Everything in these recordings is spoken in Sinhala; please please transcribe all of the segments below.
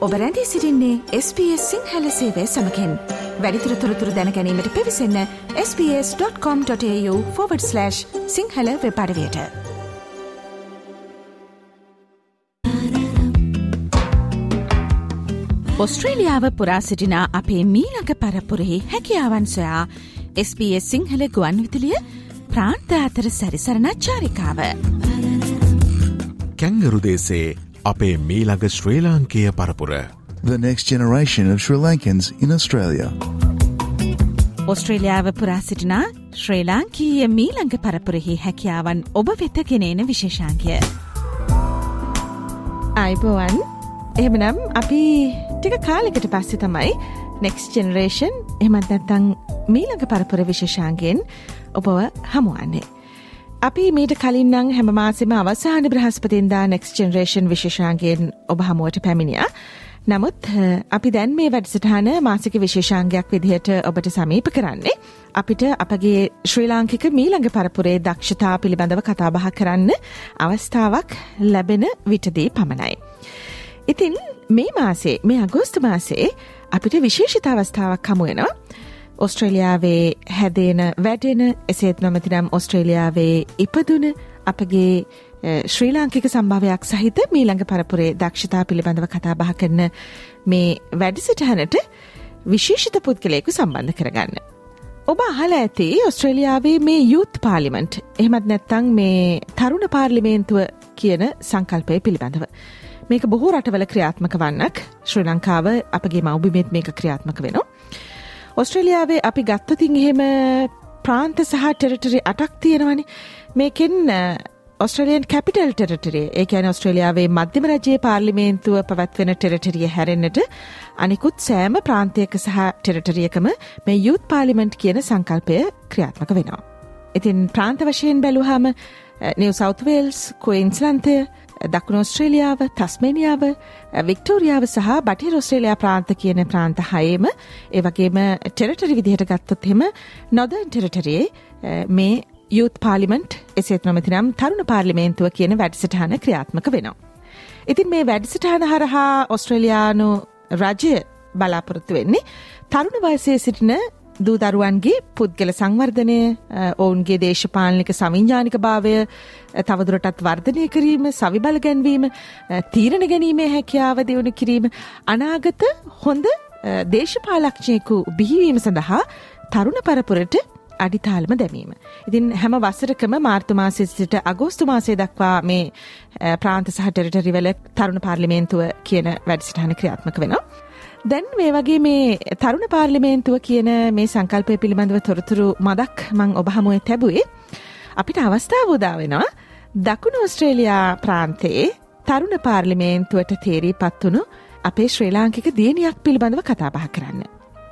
ඔබ රැඳී සිරින්නේ SBS සිංහල සේවය සමකෙන් වැඩිතුර තොරතුර දැනැනීමට පිවිසන්න ps.com.ta/ සිංහල වෙපඩවයට ඔස්ට්‍රේලියාව පුරා සිටින අපේ මීළඟ පරපුරෙහි හැකියාවන් සොයා SBS සිංහල ගුවන් විතිලිය ප්‍රාන්ත අතර සැරිසරණ චාරිකාව. කැංගරු දේසේ අපේ මීළඟ ශ්‍රී ලාංකය පරපුර. The next generation of Sri Lankans in Australia. ඔස්ට්‍රේලියාව පුරා සිටින ශ්‍රී ලාංකීය මීළඟ පරපුරෙහි හැකියාවන් ඔබ වෙත ගෙනන විශේෂාන්කය. අයිබෝවන් එහෙමනම් අපි ටික කාලෙකට පස්සෙ තමයි නෙක්ස් ජෙනරේෂන් එමත් නැත්තං මීළඟ පරපුර විශේෂාන්ගෙන් ඔබව හමුවන්නේ. අපි මීට කලින්නම් හැම මාසෙම අවසාන බ්‍රහස්පතින්දා නෙක්ස් ජෙනරේෂන් විශේෂාන්ගෙන් ඔබ හමුවට පැමිණිය. නමුත් අපි දැන් මේ වැඩසටහන මාසික විශේෂාංගයක් විදිහට ඔබට සමීප කරන්නේ. අපිට අපගේ ශ්‍රී ලාංකික මීළඟ පරපුරේ දක්ෂතා පිළිබඳව කතාබහ කරන්න අවස්ථාවක් ලැබෙන විටදී පමණයි. ඉතින් මේ මාසේ මේ අගෝස්තු මාසේ අපිට විශේෂිත අවස්ථාවක් හමුවෙනවා. ඔස්ට්‍රේලියාවේ හැදේන වැඩෙන එසේත් නොමතිනම් ඔස්ට්‍රේලියාවේ ඉපදුන අපගේ ශ්‍රී ලාංකික සම්භාවයක් සහිත මීළඟ පරපුරේ දක්ෂතා පිළිබඳව කතා බහ කරන මේ වැඩිසිටහනට විශේෂිත පුද්ගලයෙකු සම්බන්ධ කරගන්න. ඔබ අහල ඇති ඔස්ට්‍රේලියාවේ මේ යුත් පාලිමෙන්ට් එහෙමත් නැත්තං මේ තරුණ පාර්ලිමේන්තුව කියන සංකල්පය පිළිබඳව. මේක බොහෝ රටවල ක්‍රියාත්මක වන්නක් ශ්‍රී ලංකාව අපගේ මවබිමෙත් මේක ක්‍රියාත්මක වෙනවා. ඔස්ට්‍රලියාවේ අපි ගත්තතින් එහෙම ප්‍රාන්ත සහ ටෙරටරි අටක් තියෙනවනි මේකෙන් ඔස්ට්‍රලියන් කැපිටල් ටෙරටරේ ඒකැන ඔස්ට්‍රලියාවේ මධ්‍යම රජයේ පාර්ලිමේන්තුව පැවැත්වෙන ටෙරටරිය හැරෙන්න්නට අනිකුත් සෑම ප්‍රාන්තයක සහ ටෙරටරියකම මේ යුත් පාලිමෙන්ට් කියන සංකල්පය ක්‍රියාත්මක වෙනවා. ඉතින් ප්‍රාන්ත වශයෙන් බැලුහම නිව සෞත්වේල්ස් කොයින්ස්ලන්තය දකුණ ඔස්ට්‍රේලියාව තස්මේනියාව වික්ටෝරියාව සහ බටි රොස්ට්‍රේලයා ප්‍රාන්ත කියන ප්‍රාන්ත හයේම ඒවගේම ටෙරටරි විදිහට ගත්තොත් හෙම නොදන් ටෙරටරයේ මේ යුත් පාලිමෙන්ට් එසේත් නොමතිනම් තරුණ පාර්ලිමේන්තුව කියන වැඩසටහන ක්‍රියාත්මක වෙනවා. ඉතින් මේ වැඩසටහන හරහා ඔස්ට්‍රේලයානු රජය බලාපොරොත්තු වෙන්නේ තරුණ වයසේ සිටින දූදරුවන්ගේ පුද්ගල සංවර්ධනය ඔවුන්ගේ දේශපාලනික සමින්ජානික භාවය තවදුරටත් වර්ධනය කිරීම සවිබල ගැන්වීම තීරණ ගැනීමේ හැකියාව දියුණු කිරීම අනාගත හොඳ දේශපාලක්ෂයකු බිහිවීම සඳහා තරුණ පරපුරට අඩිතාලම දැමීම. ඉතින් හැම වසරකම මාර්තුමාසය සිට අගෝස්තු මාසය දක්වා මේ ප්‍රාන්ත සහ ටෙරිටරිවල තරුණ පාර්ලිමේන්තුව කියන වැඩසිටහන ක්‍රියාත්මක වෙනවා. දැන් මේ වගේ මේ තරුණ පාර්ලිමේන්තුව කියන මේ සංකල්පය පිළිබඳව තොරතුරු මදක් මං ඔබහමුවේ තැබුවේ අපිට අවස්ථාව උදා වෙනවා දකුණු ඔස්ට්‍රේලයා ප්‍රාන්තයේ තරුණ පාර්ලිමේන්තුවට තේරී පත්වුණු අපේ ශ්‍රී ලාංකික දියණියක් පිළිබඳව කතාබහ කරන්න.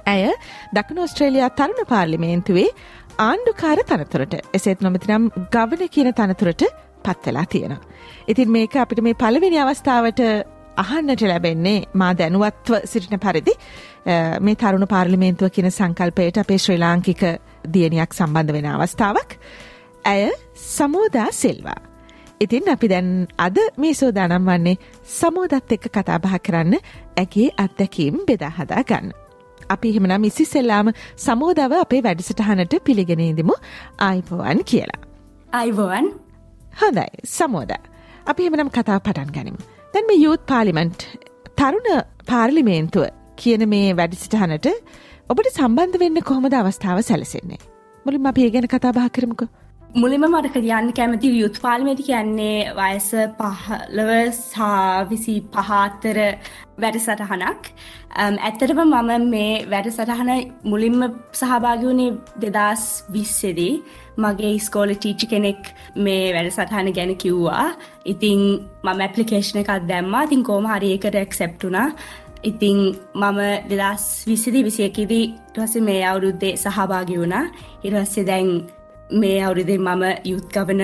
ඇය දකුණු ඔස්ට්‍රේලයා තරුණ පාර්ලිමේන්තුවේ ආණ්ඩුකාර තනතුරට එසේත් නොමතිනම් ගවන කියන තනතුරට පත්වෙලා තියෙනවා. ඉතින් මේක අපිට මේ පළවෙනි අවස්ථාවට අහන්නට ලැබෙන්නේ මා දැනුවත්ව සිටින පරිදි මේ තරුණ පාර්ලිමේන්තුව කියන සංකල්පයට අපේ ශ්‍රී ලාංකික දියණියක් සම්බන්ධ වෙන අවස්ථාවක්. ඇය සමෝදා සිල්වා. ඉතින් අපි දැන් අද මේ සෝදානම් වන්නේ සමෝදත් එක්ක කතාබහ කරන්න ඇගේ අත්දැකීම් බෙදාහදා ගන්න. අපි එහෙමනම් ඉසිසෙල්ලාම සමෝදාව අපේ වැඩසටහනට පිළිගෙනේදමු ආයිපෝවන් කියලා. අයිබෝවන් හොඳයි සමෝද. අපි එහෙමනම් කතා පටන් ගනිමු. දැන් මේ යුත් පාලිමන්ට් තරුණ පාර්ලිමේන්තුව කියන මේ වැඩිසිටහනට ඔබට සම්බන්ධ වෙන්න කොහොමද අවස්ථාව සැලසෙන්නේ. මුලින් අපි ඒ ගැන කතා බහ කරමුකෝ. මුලිම මට කියන්න කැමති යුත් පාලිමේටි කියන්නේ වයස පහලව සාවිසි පහත්තර වැඩසටහනක්. ඇත්තරම මම මේ වැඩසටහන මුලින්ම සහභාගි වුණේ දෙදස් විස්සෙදී. මගේ ස්කෝල ටීචි කෙනෙක් මේ වැඩසටහන ගැන කිව්වා. ඉතිං මම ඇපලිකේෂණ එකක් දැම්මා. තින් කෝම හරියකට එක්සෙප්ටුනා ඉතිං මම දෙදස් විසිදි විසියකිදී ටස මේ අවුරුද්දේ සහභාගි වුණා. ඉරස්සේ දැන් මේ අවුරුදේ මම යුත් ගවන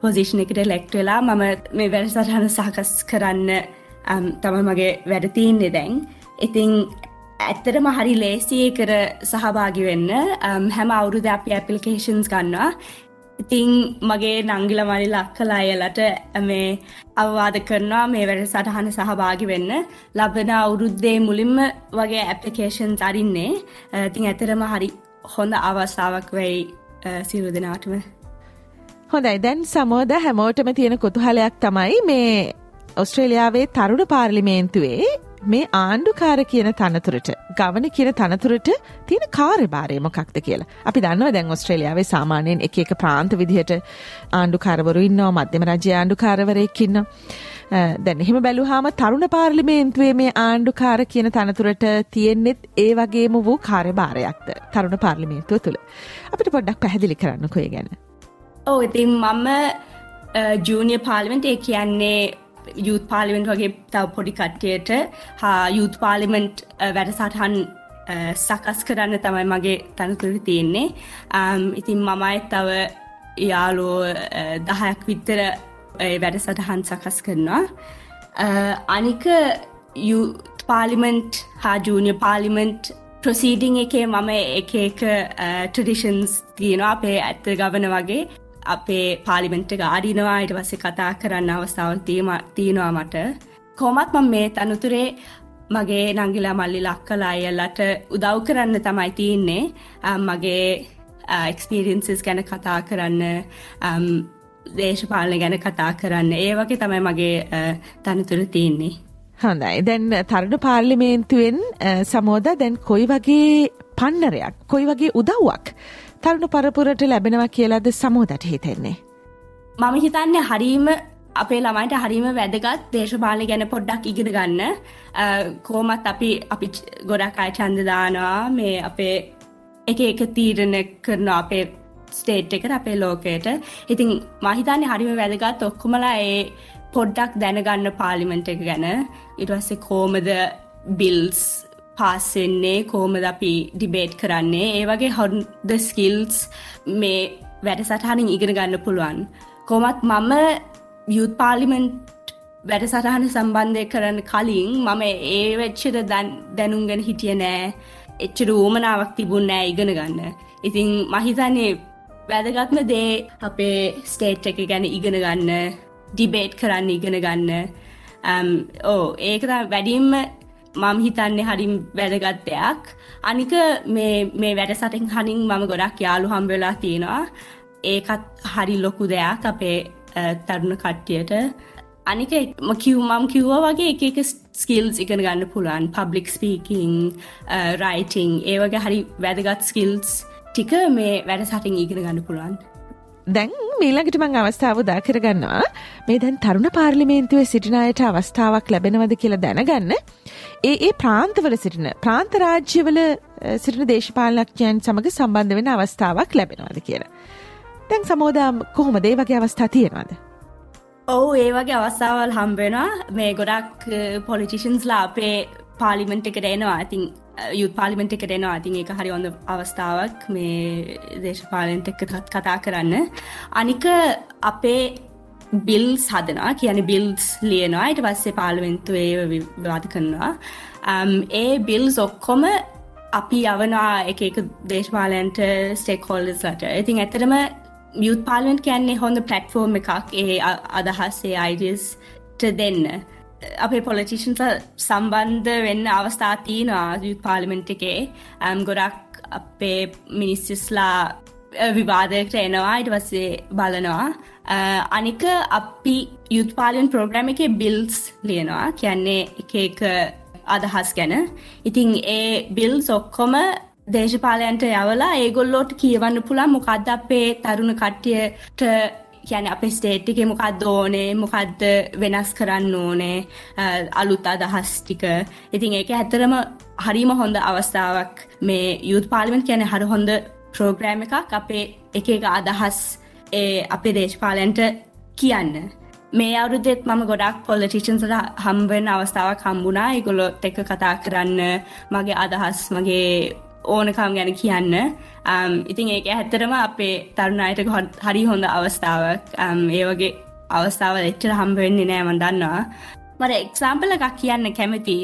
පොසිෂණ එකට ලෙක්ට වෙලා මම මේ වැඩසටහන සහකස් කරන්න තම මගේ වැඩතිීන්නේ දැන්. ඉතිං ඇත්තරම හරි ලේසිය කර සහභාගි වෙන්න හැම අවුරුද අපි ඇපලිකේෂන්ස් ගන්නවා. ඉතිං මගේ නංගිල මලිල අක්කලා අයලට මේ අවවාද කරනවා මේ වැඩ සටහන සහභාගි වෙන්න. ලබන අවුරුද්දේ මුලින්ම වගේ ඇපලිකේෂන් අරින්නේ. ඉතිං ඇතරම හරි හොඳ අවස්ථාවක් වෙයි සිරු දෙනාටම හොඳයි දැන් සමෝද හැමෝටම තියෙන කුතුහලයක් තමයි මේ ඔස්ට්‍රේලියාවේ තරුණ පාර්ලිමේන්තුවේ මේ ආණ්ඩුකාර කියන තනතුරට ගවන කියන තනතුරට තියෙන කාර්යභාරය මොකක්ද කියලා. අපි දන්නවා දැන් ඔස්ට්‍රේලියාවේ සාමාන්‍යයෙන් එක එක ප්‍රාන්ත විදිහට ආණ්ඩුකාරවරු ඉන්නවා මධ්‍යම රජ්‍ය ආණ්ඩුකාරවරයෙක් ඉන්නවා. දැන් එහෙම බැලුවාම තරුණ පාර්ලිමේන්තුවේ මේ ආණ්ඩුකාර කියන තනතුරට තියෙන්නෙත් ඒ වගේම වූ කාර්යභාරයක්ද තරුණ පාර්ලිමේන්තුව තුළ. අපිට පොඩ්ඩක් පැහැදිලි කරන්නකෝ ඒ ගැන. ඔව් ඉතින් මම ජූනිය පාර්ලිමෙන්ට් ඒ කියන්නේ යුත් පාලිමෙන්ට් වගේ තව පොඩි කට්ටයට හා යුත් පාලිමෙන්ට් වැඩසටහන් සකස් කරන්න තමයි මගේ තනතුර තියෙන්නේ ඉතින් මමයි තව යාලෝ දහයක් විත්තර වැඩසටහන් සකස් කරනවා. අනික යුත් පාලිමෙන්ට් හා ජූනිය පාලිමෙන්ට් ප්‍රසීඩිං එකේ මම එක එක ටඩිෂන්ස් තියෙනවා. අපේ ඇත්ත ගවන වගේ අපේ පාලිමෙන්ට් එක ආඩිනවා. ඊට පස්සේ කතා කරන්න අවස්ථාවන් තියෙනවා මට. කොමත් මම මේ තනුතුරේ මගේ නංගිලා මල්ලි ලක්කලා අයලට උදව් කරන්න තමයි තියන්නේ. මගේ එක්ස්පීරියන්සිස් ගැන කතා කරන්න. දේශපාලන ගැන කතා කරන්න. ඒ වගේ තමයි මගේ තනතුර තියන්නේ. හොඳයි. දැන් තරුණ පාර්ලිමේන්තුවෙන් සමෝද දැන් කොයි වගේ පන්නරයක් කොයි වගේ උදව්වක් තරුණ පරපුරට ලැබෙනවා කියලාද සමෝදට හිතෙන්නේ. මම හිතන්නේ හරීම අපේ ළමයිට හරිම වැදගත් දේශපාලි ගැන පොඩ්ඩක් ඉගෙන ගන්න. කෝමත් අපි අපි ගොඩක් අය චන්දදානවා මේ අපේ එක එක තීරණ කරන අපේ ස්ටේට් එකට අපේ ලෝකයට ඉතින් මහිතන්නේ හරිම වැදගත් ඔක්කොමලා ඒ පොඩ්ඩක් දැනගන්න පාලිමෙන්ට් එක ගැන ඉටවස්සේ කෝමද බිල්ස් පාස්සෙන්නේ කෝමද අපි ඩිබේට් කරන්නේ ඒ වගේ හොන්ද ස්කිල්ස් මේ වැඩ සටහනින් ඉගෙන ගන්න පුළුවන්. කොමත් මම යුත් පාලිමෙන්ට් වැඩ සටහන සම්බන්ධය කරන්න කලින් මම ඒ වෙච්චට දැනුන්ගෙන හිටිය නෑ එච්චට ඌමනාවක් තිබුණ නෑ ඉගෙන ගන්න. ඉතින් මහිතන්නේ වැදගත්ම දේ අපේ ස්ටේට් එක ගැන ඉගෙන ගන්න ඩිබේට් කරන්න ඉගෙන ගන්න. Um, ඕ ඒක වැඩින්ම මම හිතන්නේ හරිම් වැදගත් දෙයක්. අනික මේ වැඩ සටෙන් හනින් මම ගොඩක් යාලු හම්බවෙලා තියෙනවා. ඒකත් හරි ලොකු දෙයක් අපේ තරුණ කට්ටියට. අනික කිව් මම් කිව්ව වගේ එක එක ස්කිල්ස් ඉගෙන ගන්න පුළුවන්. පබ්ලික් ස්පීකින් රයිටිං ඒවගේ හරි වැදගත් ස්කිල්ස් ටික මේ වැඩ සටින් ඉගෙන ගන්න පුළුවන්. දැන් මීළඟට මං අවස්ථාව දා කරගන්නවා. මේ දැන් තරුණ පාර්ලිමේන්තුවේ සිටිනායට අවස්ථාවක් ලැබෙනවද කියලා දැනගන්න. ඒ ඒ ප්‍රාන්තවල සිටින ප්‍රාන්ත රාජ්‍යවල සිටින දේශපාලනඥයන් සමග සම්බන්ධ වෙන අවස්ථාවක් ලැබෙනවද කියලා. දැන් සමෝදාම් කොහොමද? ඒ වගේ අවස්ථා තියෙනවද? ඔවු ඒ වගේ අවස්ථාවල් හම්බෙනවා මේ ගොඩක් පොලිටිෂන්ස්ලා අපේ පාලිමෙන්ට් එකට එනවා. ඉතින් යුත් පාලිමෙන්ට් එකට එනවා. ඉතින් ඒක හරි හොඳ අවස්ථාවක් මේ දේශපාලනට එක්ක කතා කරන්න. අනික අපේ බිල්ස් හදනවා කියන බිල්ස් ලියනවා. ඊට පස්සේ පාලිමෙන්තුවේ විවාද කරනවා. ඒ බිල්ස් ඔක්කොම අපි යවනා එක එක දේශපාලන්ට ස්ටෙක් හොල්ලස්ලට ඉතින් ඇතරම යුත් පාලමෙන්ට් කියන්නේ හොඳ පලට්ෆෝර්ම් එකක්. ඒ අදහස්සේ අයිඩස් දෙන්න. අපේ පොලිටිෂන්ස සම්බන්ධ වෙන්න අවස්ථා තියනවා යුත් පාලිමෙන්ට් එකේ. ගොඩක් අපේ මිනිස්සස්ලා විවාදයට එනවා. ඉට වස්සේ බලනවා. අනික අපි යුත් පාලන් ප්‍රෝග්‍රම එක බිල්ස් ලියනවා. කියන්නේ එක එක අදහස් ගැන. ඉතිං ඒ බිල්ස් ඔක්කොම දේශපාලයන්ට යවලා ඒගොල්ලෝට කියවන්න පුළන් මොකක්ද අපේ තරුණ කට්ටියට කියන අප ස්ටේට්ටික මොකක්ද ඕනේ මොකක්ද වෙනස් කරන්න ඕනේ අලුත් අදහස් ටික. ඉතින් ඒක ඇතරම හරිම හොඳ අවස්ථාවක් මේ යුත් පාලිමෙන්ට කියන හර හොඳ ප්‍රෝග්‍රෑම් එකක් අපේ එක එක අදහස් ඒ අපේ දේශපාලයන්ට කියන්න. මේ අවුරුදෙත් මම ගොඩක් පොලිටිෂන්සට හම්බෙන් අවස්ථාවක් හම්බුණා. ඉගොලොත් එක කතා කරන්න මගේ අදහස් මගේ ඕනකම් ගැන කියන්න. Um, ඉතින් ඒක හැත්තරම අපේ තරුණයට හරි හොඳ අවස්ථාවක්. Um, ඒ වගේ අවස්ථාව එච්චර හම්බවෙන්නේ නෑමන් දන්නවා. මට එක්සාම්පල එකක් කියන්න කැමති.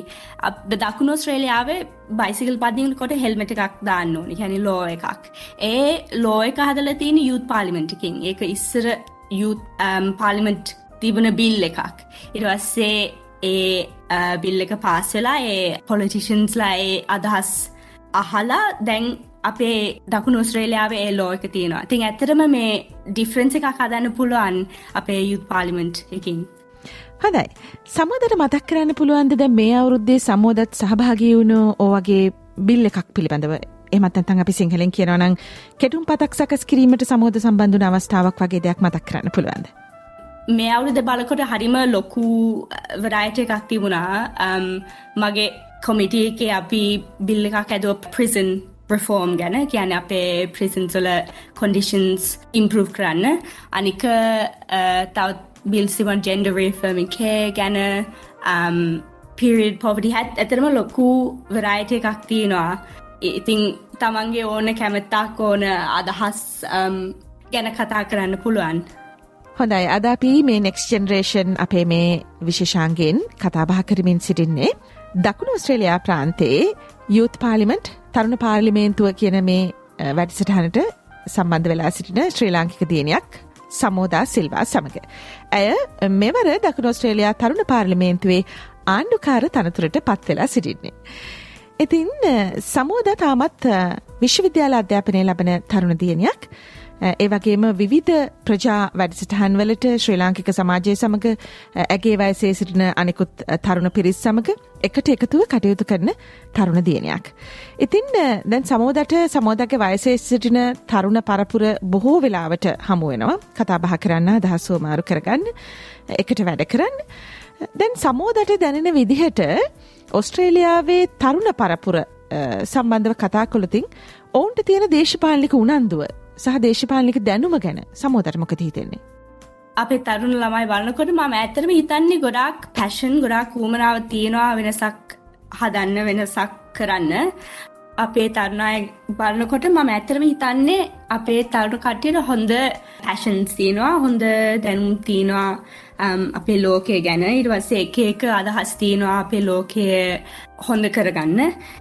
අප දකුණු ස්ට්‍රේලියාවේ බයිසිකල් පදිින් කොට හෙල්මට එකක් දාන්න ඕනි. හැනි ලෝ එකක්. ඒ ලෝ එක හදල තියෙන යුත් පාලිමෙන්ටිකින් ඒක ඉස්සර යුත් පාලිමෙන්ට් තිබන බිල් එකක්. ඉරවස්සේ ඒ uh, බිල් එක පාස් වෙලා ඒ පොලිටිෂන්ස්ලා ඒ අදහස් අහලා දැන් අපේ දකුණු ස්ත්‍රේලියාව ඒ ලෝ එක තියෙනවා. තින් ඇතරම මේ ඩිෆරන්ස එකක් හදන්න පුළුවන් අපේ යුත් පාලිමෙන්ට් එකින්. හොඳයි. සමෝදට මතක් කරන්න පුළුවන්ද දැ මේ අවුරුද්දේ සමෝදත් සහභාගී වුණු ඕවගේ බිල් එකක් පිළිබඳව? එමත් ඇතන් අපි සිංහලෙන් කියනවනං කෙටුම් පතක් සකස් කිරීමට සමෝද සම්බන්ධ අවස්ථාවක් වගේ දෙයක් මතක් කරන්න පුළුවන්ද. මේ අවුරුද බලකොට හරිම ලොකු වරායට එකක් තිබුණා. මගේ කොමිටිය එක අපි බිල්ල එකක් ඇදුව ප්‍රිසන් ප්‍රෆෝර්ම් ගැන කියන අපේ ප්‍රිසන්සොල කොන්ඩිෂන්ස් ඉම්පරූ් කරන්න. අනික තවත් බිල්සිවන් ජෙන්ඩ රේෆර්මින් කේ ගැන um, පිරිඩ් පොවටි හැත් ඇතරම ලොකු වරායට එකක් තියෙනවා. ඉතිං තමන්ගේ ඕන කැමැත්තාක් ඕන අදහස් um, ගැන කතා කරන්න පුළුවන්. හොඳයි. අද අපි මේ නෙක්ස් ජෙනරේෂන් අපේ මේ විශේෂාන්ගෙන් කතාබහ කරමින් සිටින්නේ. දකුණු ඔස්ට්‍රේලයා ප්‍රාන්තයේ යුත් පාලිමෙන්ට් තරුණ පාර්ලිමේන්තුව කියන මේ වැඩිසටහනට සම්බන්ධ වෙලා සිටින ශ්‍රී ලාංකික දියනයක් සමෝදා සිල්වා සමඟ. ඇය මෙවර දකුණෝස්ට්‍රේලයා තරුණ පාර්ලිමේන්තුවේ ආණ්ඩුකාර තනතුරට පත්වෙලා සිටින්නේ. ඉතින් සමෝද තාමත් විශ්වවිද්‍යාල අධ්‍යාපනය ලබන තරුණ දියනයක් ඒ වගේම විවිධ ප්‍රජා වැඩසටහන් වලට ශ්‍රී ලාංකික සමාජය සමඟ ඇගේ වයසේ සිටින අනෙකුත් තරුණ පිරිස් සමඟ එකට එකතුව කටයුතු කරන තරුණ දියනයක්. ඉතින් දැන් සමෝදට සමෝදගේ වයසේ සිටින තරුණ පරපුර බොහෝ වෙලාවට හමුවෙනවා කතා බහ කරන්න දහස්සුව මාරු කරගන්න එකට වැඩ කරන්න. දැන් සමෝදට දැනෙන විදිහට ඔස්ට්‍රේලියාවේ තරුණ පරපුර සම්බන්ධව කතා කොළතින් ඔවුන්ට තියෙන දේශපාලික උනන්දුව සහ දේශපාලනික දැනුම ගැන සමෝදට මොකද හිතෙන්නේ. අපේ තරුණ ළමයි බලන්නකොට මම ඇතරම හිතන්නේ ගොඩක් පැෂන් ගොඩක් වූමනාව තියෙනවා වෙනසක් හදන්න වෙනසක් කරන්න. අපේ තරුණය බලන්නකොට මම ඇතරම හිතන්නේ අපේ තරුණ කට්ටියට හොඳ පැෂන්ස් තියෙනවා හොඳ දැනුම් තියෙනවා. අපේ ලෝකය ගැන. ඉටවස්සේ එක එක අදහස් තියෙනවා අපේ ලෝකය හොඳ කරගන්න.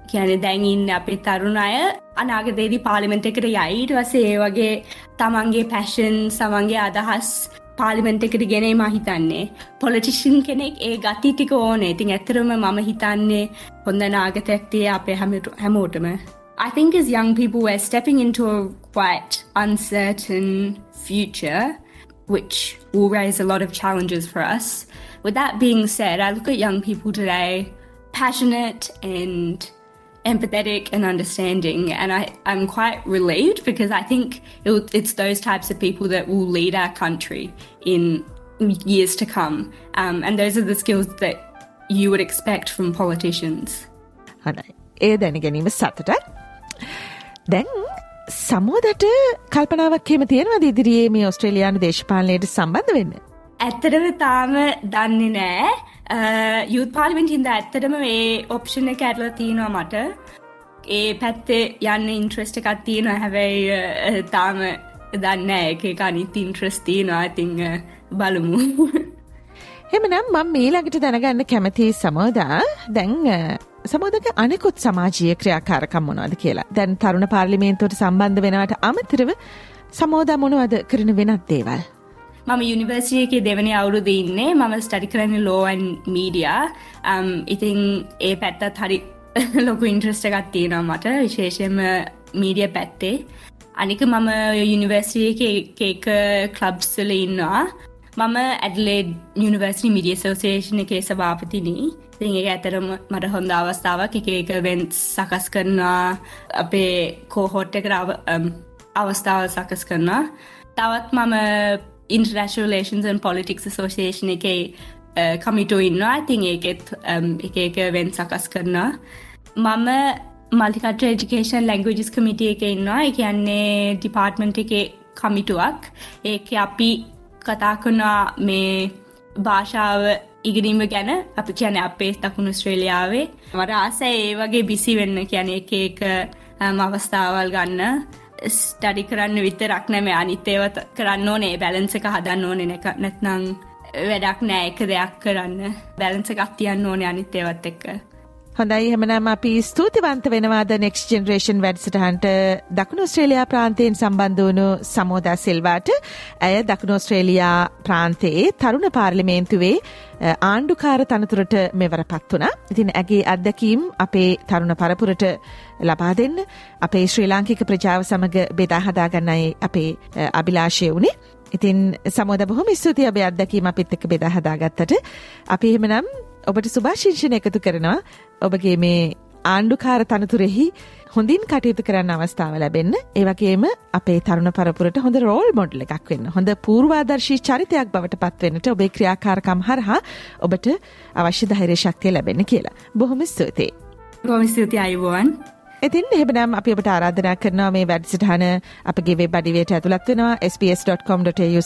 කියන දැන්ඉන්න අපේ තරුණ අය අනාගදේදී පාලිමෙන්ට එකට යයිට වසේ ඒ වගේ තමන්ගේ පැෂන් සමන්ගේ අදහස් පාලිමෙන්ට එකට ගෙනේ මා හිතන්නේ පොලිටිෂන් කෙනෙක් ඒ ගති ටික ඕනේ ඉතින් ඇතරම මම හිතන්නේ හොඳ නාගතැක්තිය අපේ හැමෝටම I think as young people we're stepping into a quite uncertain future which will raise a lot of challenges for us. With that being said, I look at young people today passionate and empathetic and understanding. And I, I'm quite relieved because I think it, it's those types of people that will lead our country in years to come. Um, and those are the skills that you would expect from politicians. හොඳයි. ඒ දැනගැනීම සතුට. දැන් සමෝදට කල්පනාවක් හෙම තියෙනවද ඉදිරියේ මේ ඔස්ට්‍රේලයානු දේශපාලනයට සම්බන්ධ වෙන්න. ඇත්තටම තාම දන්නේ නෑ යුත් පාලිමෙන්ට හිද ඇත්තටම ඒ ඔප්ෂණ කැරල තියෙනවා මට. ඒ පැත්තේ යන්න ඉන්ට්‍රස්ට එකක් තියෙනවා. හැබැයි uh, uh, තාම දන්න එක අනිත් ඉන්ට්‍රස් තියෙනවා. ඉතිං uh, බලමු. එමනම් මං මීලඟට දැනගන්න කැමති සමෝදා. දැන් සමෝදක අනෙකුත් සමාජීය ක්‍රියාකාරකම් මොනවද කියලා. දැන් තරුණ පාර්ලිමේන්තුවට සම්බන්ධ වෙනවට අමතරව සමෝදා මොනවද කරන වෙනත් දේවල්. මම යුනිවර්සියගේ දෙවනි අවුරුද ඉන්නේ. මම ස්ටඩි කරන්න ලෝවන් මීඩියා ඉතිං ඒ පැත්තත් හරි ලොකු ඉන්ට්‍රස්ට එකත් තියෙනවා මට. විශේෂම මීඩිය පැත්තේ. අනික මම යුනිවර්සිය එක කලබ්ස්ල ඉන්නවා. මම ඇඩලේඩ් යුනිවර්සිි මිඩිය සෝසේෂණ එකේ සභාපතිනී. තින් ඒ ඇතරම මට හොඳ අවස්ථාවක් එක එක වෙන්ස් සකස් කරනවා. අපේ කෝහොට් එක අවස්ථාව සකස් කරනවා. තවත් මම ඉන්ටර්නශලේන්න් පොලිටික්ස් සෝෂේෂන එක කමිටු ඉන්නවා. ඉතින් ඒකෙත් um, එක එක වෙන් සකස් කරනවා. මම මල්ටිකට එජිකේෂන් ලැංගජස් කමිටිය එක ඉන්නවා. එකන්නේ ඩිපාර්ට්මන්ට් එක කමිටුවක් ඒක අපි කතා කරනා මේ භාෂාව ඉගරීම ගැන. අප කියන අපේ දකුණු ස්ට්‍රේලියාවේ. මට ආස ඒ වගේ බිසි වෙන්න. කියන එක එක um, අවස්ථාවල් ගන්න. ස්ටඩි කරන්න විතරක් නැම අනිත්තේවත් කරන්න ඕනේ. බැලන්ස එක හදන්න ඕනේ නැක නැත්නං වැඩක් නෑ. එක දෙයක් කරන්න. බැලන්ස එකක් තියන්න ඕනේ අනිත් ඒවත් එක්ක. හොඳයි එහෙමනම් අපි ස්තුතිවන්ත වෙනවාද නෙක්ස් ජෙනරේෂන් වැඩසටහන්ට දකුණු ඔස්ට්‍රේලයා ප්‍රාන්තයෙන් සම්බන්ධ වුණු සමෝදා සිල්වාට ඇය දකුණු ඔස්ට්‍රේලයා ප්‍රාන්තයේ තරුණ පාර්ලිමේන්තුවේ ආණ්ඩුකාර තනතුරට මෙවර පත් වුණා. ඉතින් ඇගේ අත්දැකීම් අපේ තරුණ පරපුරට ලබා දෙන්න අපේ ශ්‍රී ලාංකික ප්‍රජාව සමග බෙදා හදා ගන්නයි අපේ අභිලාෂය වුණේ. ඉතින් සමෝද බොහොම ස්තුතියි ඔබේ අත්දැකීම අපිත් එක්ක බෙදා හදාගත්තට. අපි එහෙමනම් ඔබට සුභාශිංෂණ එකතු කරනවා ඔබගේ මේ ආණ්ඩුකාර තනතුරෙහි හොඳින් කටයුතු කරන්න අවස්ථාව ලැබෙන්න ඒවගේම අපේ තරුණ පරපුරට හොඳ රෝල් මොඩ්ල එකක් වෙන්න හොඳ පූර්වාදර්ශී චරිතයක් බවට පත්වන්නට ඔබේ ක්‍රියාකාරකම් හරහා ඔබට අවශ්‍ය ධෛර්ය ශක්තිය ලැබෙන්න කියලා. බොහොම ස්තුතියි. බොහොම ස්තුතියි අයුබෝවන්. ඉතින් එහෙමනම් අපි ඔබට ආරාධනා කරනවා මේ වැඩසටහන අපගේ වෙබ් අඩවියට ඇතුළත් වෙනවා sps.com.au/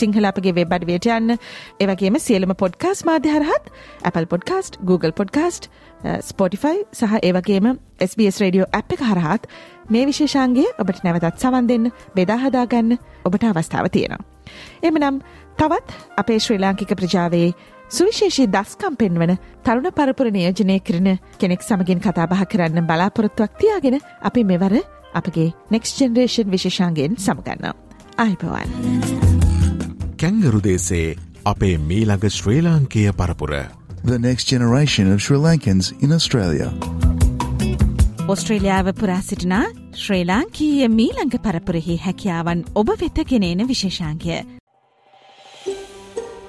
සිංහල අපගේ වෙබ් අඩවියට යන්න. ඒ වගේම සියලුම පොඩ්කාස්ට් මාධ්‍ය හරහත් Apple Podcast, Google Podcast, Spotify සහ ඒ වගේම SBS Radio app එක හරහත් මේ විශේෂාංගය ඔබට නැවතත් සවන් දෙන්න බෙදා හදා ගන්න ඔබට අවස්ථාව තියෙනවා. එමනම් තවත් අපේ ශ්‍රී ලාංකික ප්‍රජාවේ සුවිශේෂී දස්කම් පෙන්වන තරුණ පරපුර නියෝජනය කරන කෙනෙක් සමගින් කතා බහ කරන්න බලාපොරොත්තුවක් තියාගෙන අපි මෙවර අපගේ නෙක්ස් ජෙනරේෂන් විශේෂාන්ගෙන් සමගන්නවා. අයිපවන්. කැංගරු දේසේ අපේ මීළඟ ශ්‍රී ලාංකය පරපුර. The next generation of Sri Lankans in Australia. ඔස්ට්‍රේලියාව පුරා සිටිනා ශ්‍රී ලාංකීය මීළඟ පරපුරෙහි හැකියාවන් ඔබ වෙත ගෙනන විශේෂාන්ගය.